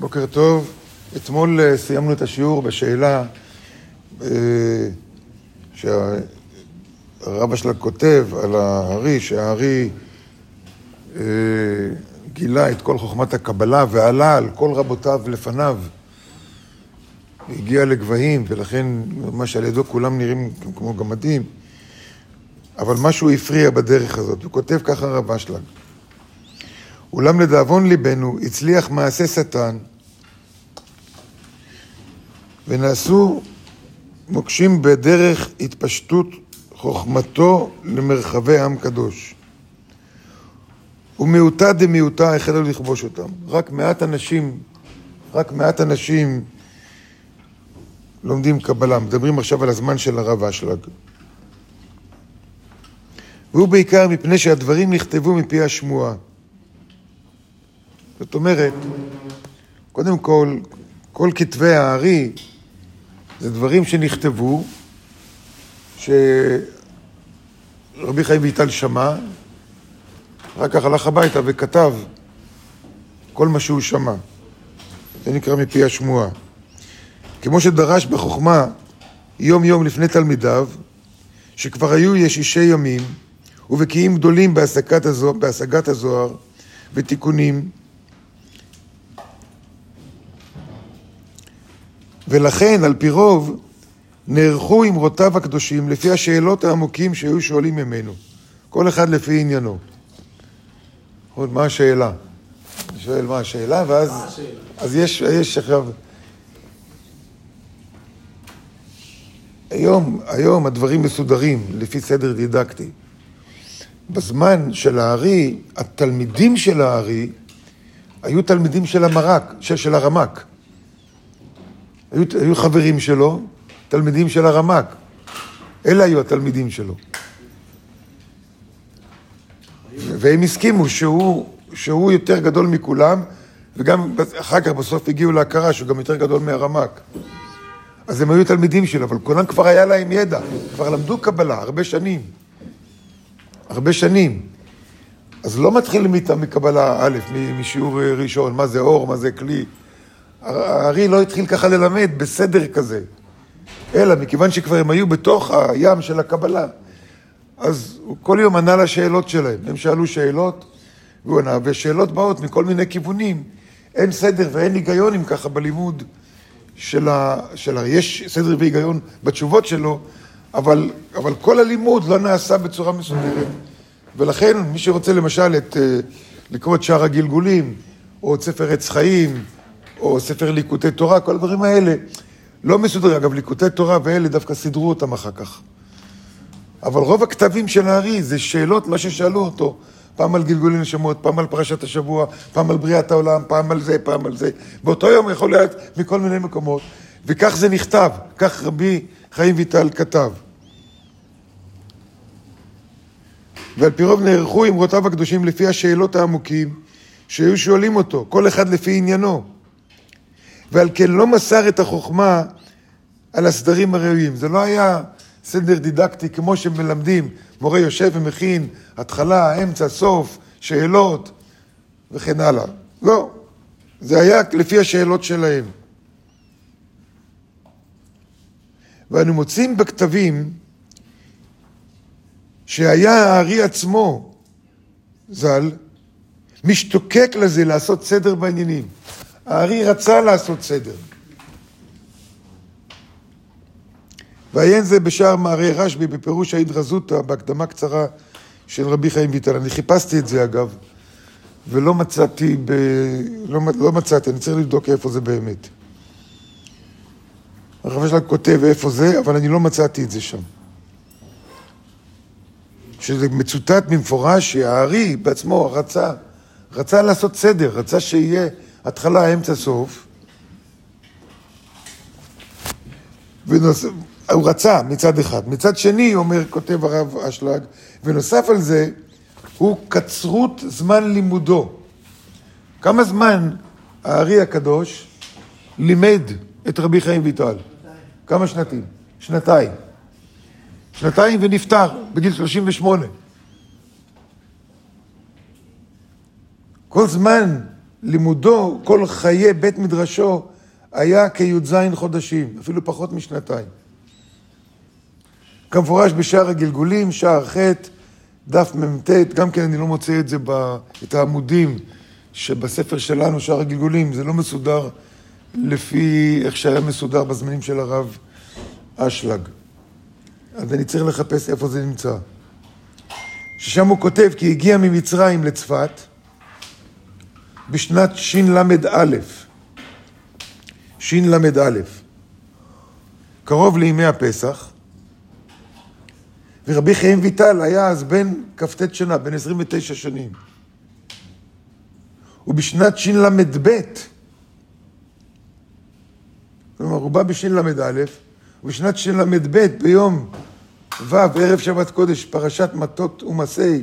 בוקר טוב. אתמול אה, סיימנו את השיעור בשאלה אה, שהרבא שלה כותב על הארי, שהארי אה, גילה את כל חוכמת הקבלה ועלה על כל רבותיו לפניו. הגיע לגבהים, ולכן מה שעל ידו כולם נראים כמו גמדים. אבל משהו הפריע בדרך הזאת, הוא כותב ככה רב אשלג. אולם לדאבון ליבנו הצליח מעשה שטן ונעשו מוקשים בדרך התפשטות חוכמתו למרחבי עם קדוש. ומיעוטה דמיעוטה החלו לכבוש אותם. רק מעט אנשים, רק מעט אנשים לומדים קבלה. מדברים עכשיו על הזמן של הרב אשלג. והוא בעיקר מפני שהדברים נכתבו מפי השמועה. זאת אומרת, קודם כל, כל כתבי הארי זה דברים שנכתבו, שרבי חיים ויטל שמע, אחר כך הלך הביתה וכתב כל מה שהוא שמע. זה נקרא מפי השמועה. כמו שדרש בחוכמה יום יום לפני תלמידיו, שכבר היו ישישי ימים ובקיאים גדולים בהשגת הזוהר ותיקונים, ולכן, על פי רוב, נערכו אמרותיו הקדושים לפי השאלות העמוקים שהיו שואלים ממנו, כל אחד לפי עניינו. עוד מה השאלה? אני שואל מה השאלה, ואז... מה השאלה? אז יש, יש עכשיו... היום, היום הדברים מסודרים לפי סדר דידקטי. בזמן של הארי, התלמידים של הארי היו תלמידים של המרק, של, של הרמק. היו, היו חברים שלו, תלמידים של הרמק. אלה היו התלמידים שלו. והם הסכימו שהוא, שהוא יותר גדול מכולם, וגם אחר כך בסוף הגיעו להכרה שהוא גם יותר גדול מהרמק. אז הם היו תלמידים שלו, אבל כולם כבר היה להם ידע, כבר למדו קבלה הרבה שנים. הרבה שנים. אז לא מתחילים איתם מקבלה א', משיעור ראשון, מה זה אור, מה זה כלי. הארי לא התחיל ככה ללמד בסדר כזה, אלא מכיוון שכבר הם היו בתוך הים של הקבלה, אז הוא כל יום ענה לשאלות שלהם. הם שאלו שאלות, והוא ענה, ושאלות באות מכל מיני כיוונים. אין סדר ואין היגיון אם ככה בלימוד של ה... של ה... יש סדר והיגיון בתשובות שלו, אבל, אבל כל הלימוד לא נעשה בצורה מסודרת. ולכן מי שרוצה למשל את, אה, לקרוא את שאר הגלגולים, או את ספר עץ חיים, או ספר ליקוטי תורה, כל הדברים האלה, לא מסודרים. אגב, ליקוטי תורה ואלה דווקא סידרו אותם אחר כך. אבל רוב הכתבים של הארי זה שאלות, מה ששאלו אותו. פעם על גלגולי נשמות, פעם על פרשת השבוע, פעם על בריאת העולם, פעם על זה, פעם על זה. באותו יום יכול להיות מכל מיני מקומות. וכך זה נכתב, כך רבי חיים ויטל כתב. ועל פי רוב נערכו אמרותיו הקדושים לפי השאלות העמוקים שהיו שואלים אותו, כל אחד לפי עניינו. ועל כן לא מסר את החוכמה על הסדרים הראויים. זה לא היה סדר דידקטי כמו שמלמדים, מורה יושב ומכין התחלה, אמצע, סוף, שאלות וכן הלאה. לא, זה היה לפי השאלות שלהם. ואנו מוצאים בכתבים שהיה הארי עצמו, ז"ל, משתוקק לזה לעשות סדר בעניינים. הארי רצה לעשות סדר. ועיין זה בשער מערי רשב"י בפירוש ההתרזותא, בהקדמה קצרה של רבי חיים ויטל. אני חיפשתי את זה אגב, ולא מצאתי, ב... לא, לא מצאתי, אני צריך לבדוק איפה זה באמת. הרב שלך כותב איפה זה, אבל אני לא מצאתי את זה שם. שזה מצוטט במפורש שהארי בעצמו רצה, רצה לעשות סדר, רצה שיהיה התחלה, אמצע, סוף. ונוס... הוא רצה מצד אחד. מצד שני, אומר, כותב הרב אשלג, ונוסף על זה, הוא קצרות זמן לימודו. כמה זמן הארי הקדוש לימד את רבי חיים ויטל? כמה שנתיים? שנתיים. שנתיים ונפטר בגיל 38. כל זמן לימודו, כל חיי בית מדרשו, היה כי"ז חודשים, אפילו פחות משנתיים. כמפורש בשער הגלגולים, שער ח', דף מ"ט, גם כן אני לא מוצא את זה, ב, את העמודים שבספר שלנו, שער הגלגולים, זה לא מסודר לפי איך שהיה מסודר בזמנים של הרב אשלג. אז אני צריך לחפש איפה זה נמצא. ששם הוא כותב כי הגיע ממצרים לצפת בשנת של"א, של"א, קרוב לימי הפסח, ורבי חיים ויטל היה אז בן כ"ט שנה, בן 29 שנים. ובשנת של"ב, כלומר הוא בא בשל"א, ובשנת של"ב ביום ו', ערב שבת קודש, פרשת מטות ומסי,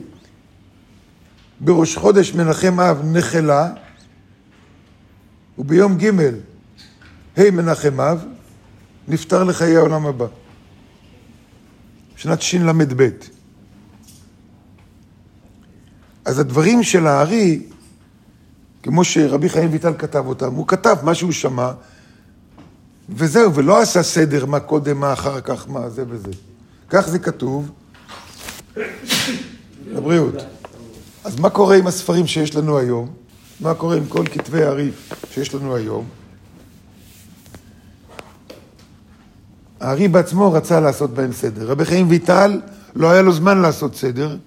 בראש חודש מנחם אב נחלה, וביום ג' ה' מנחם אב, נפטר לחיי העולם הבא. שנת של"ב. אז הדברים של הארי, כמו שרבי חיים ויטל כתב אותם, הוא כתב מה שהוא שמע, וזהו, ולא עשה סדר מה קודם, מה אחר כך, מה זה וזה. כך זה כתוב. לבריאות. אז מה קורה עם הספרים שיש לנו היום? מה קורה עם כל כתבי הארי שיש לנו היום? הארי בעצמו רצה לעשות בהם סדר. רבי חיים ויטל, לא היה לו זמן לעשות סדר,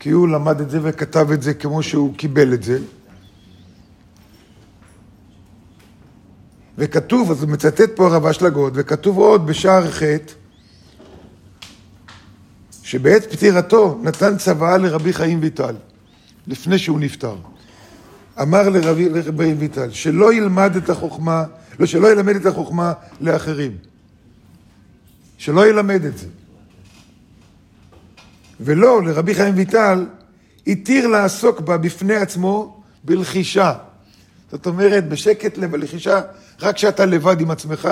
כי הוא למד את זה וכתב את זה כמו שהוא קיבל את זה. וכתוב, אז הוא מצטט פה הרב אשלגות, וכתוב עוד בשער ח' שבעת פטירתו נתן צוואה לרבי חיים ויטל, לפני שהוא נפטר. אמר לרבי, חיים ויטל, שלא ילמד את החוכמה, לא, שלא ילמד את החוכמה לאחרים. שלא ילמד את זה. ולא, לרבי חיים ויטל, התיר לעסוק בה בפני עצמו בלחישה. זאת אומרת, בשקט לחישה, רק כשאתה לבד עם עצמך,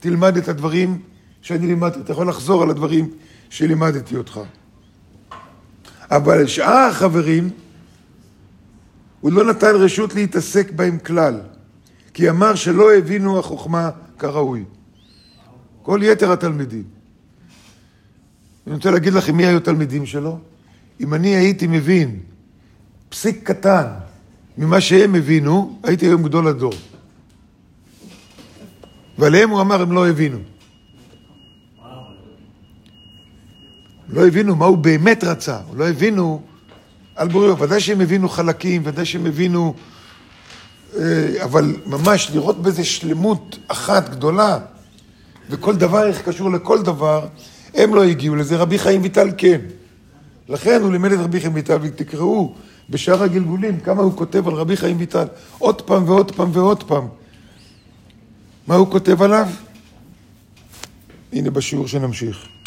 תלמד את הדברים שאני לימדתי. אתה יכול לחזור על הדברים שלימדתי אותך. אבל לשאר החברים, הוא לא נתן רשות להתעסק בהם כלל, כי אמר שלא הבינו החוכמה כראוי. כל יתר התלמידים. אני רוצה להגיד לכם מי היו תלמידים שלו. אם אני הייתי מבין פסיק קטן ממה שהם הבינו, הייתי היום גדול הדור. ועליהם הוא אמר, הם לא הבינו. לא הבינו מה הוא באמת רצה, לא הבינו על בוריו. ודאי שהם הבינו חלקים, ודאי שהם הבינו... אה, אבל ממש לראות בזה שלמות אחת גדולה, וכל דבר איך קשור לכל דבר, הם לא הגיעו לזה, רבי חיים ויטל כן. לכן הוא לימד את רבי חיים ויטל, ותקראו בשאר הגלגולים כמה הוא כותב על רבי חיים ויטל, עוד פעם ועוד פעם ועוד פעם. מה הוא כותב עליו? הנה בשיעור שנמשיך.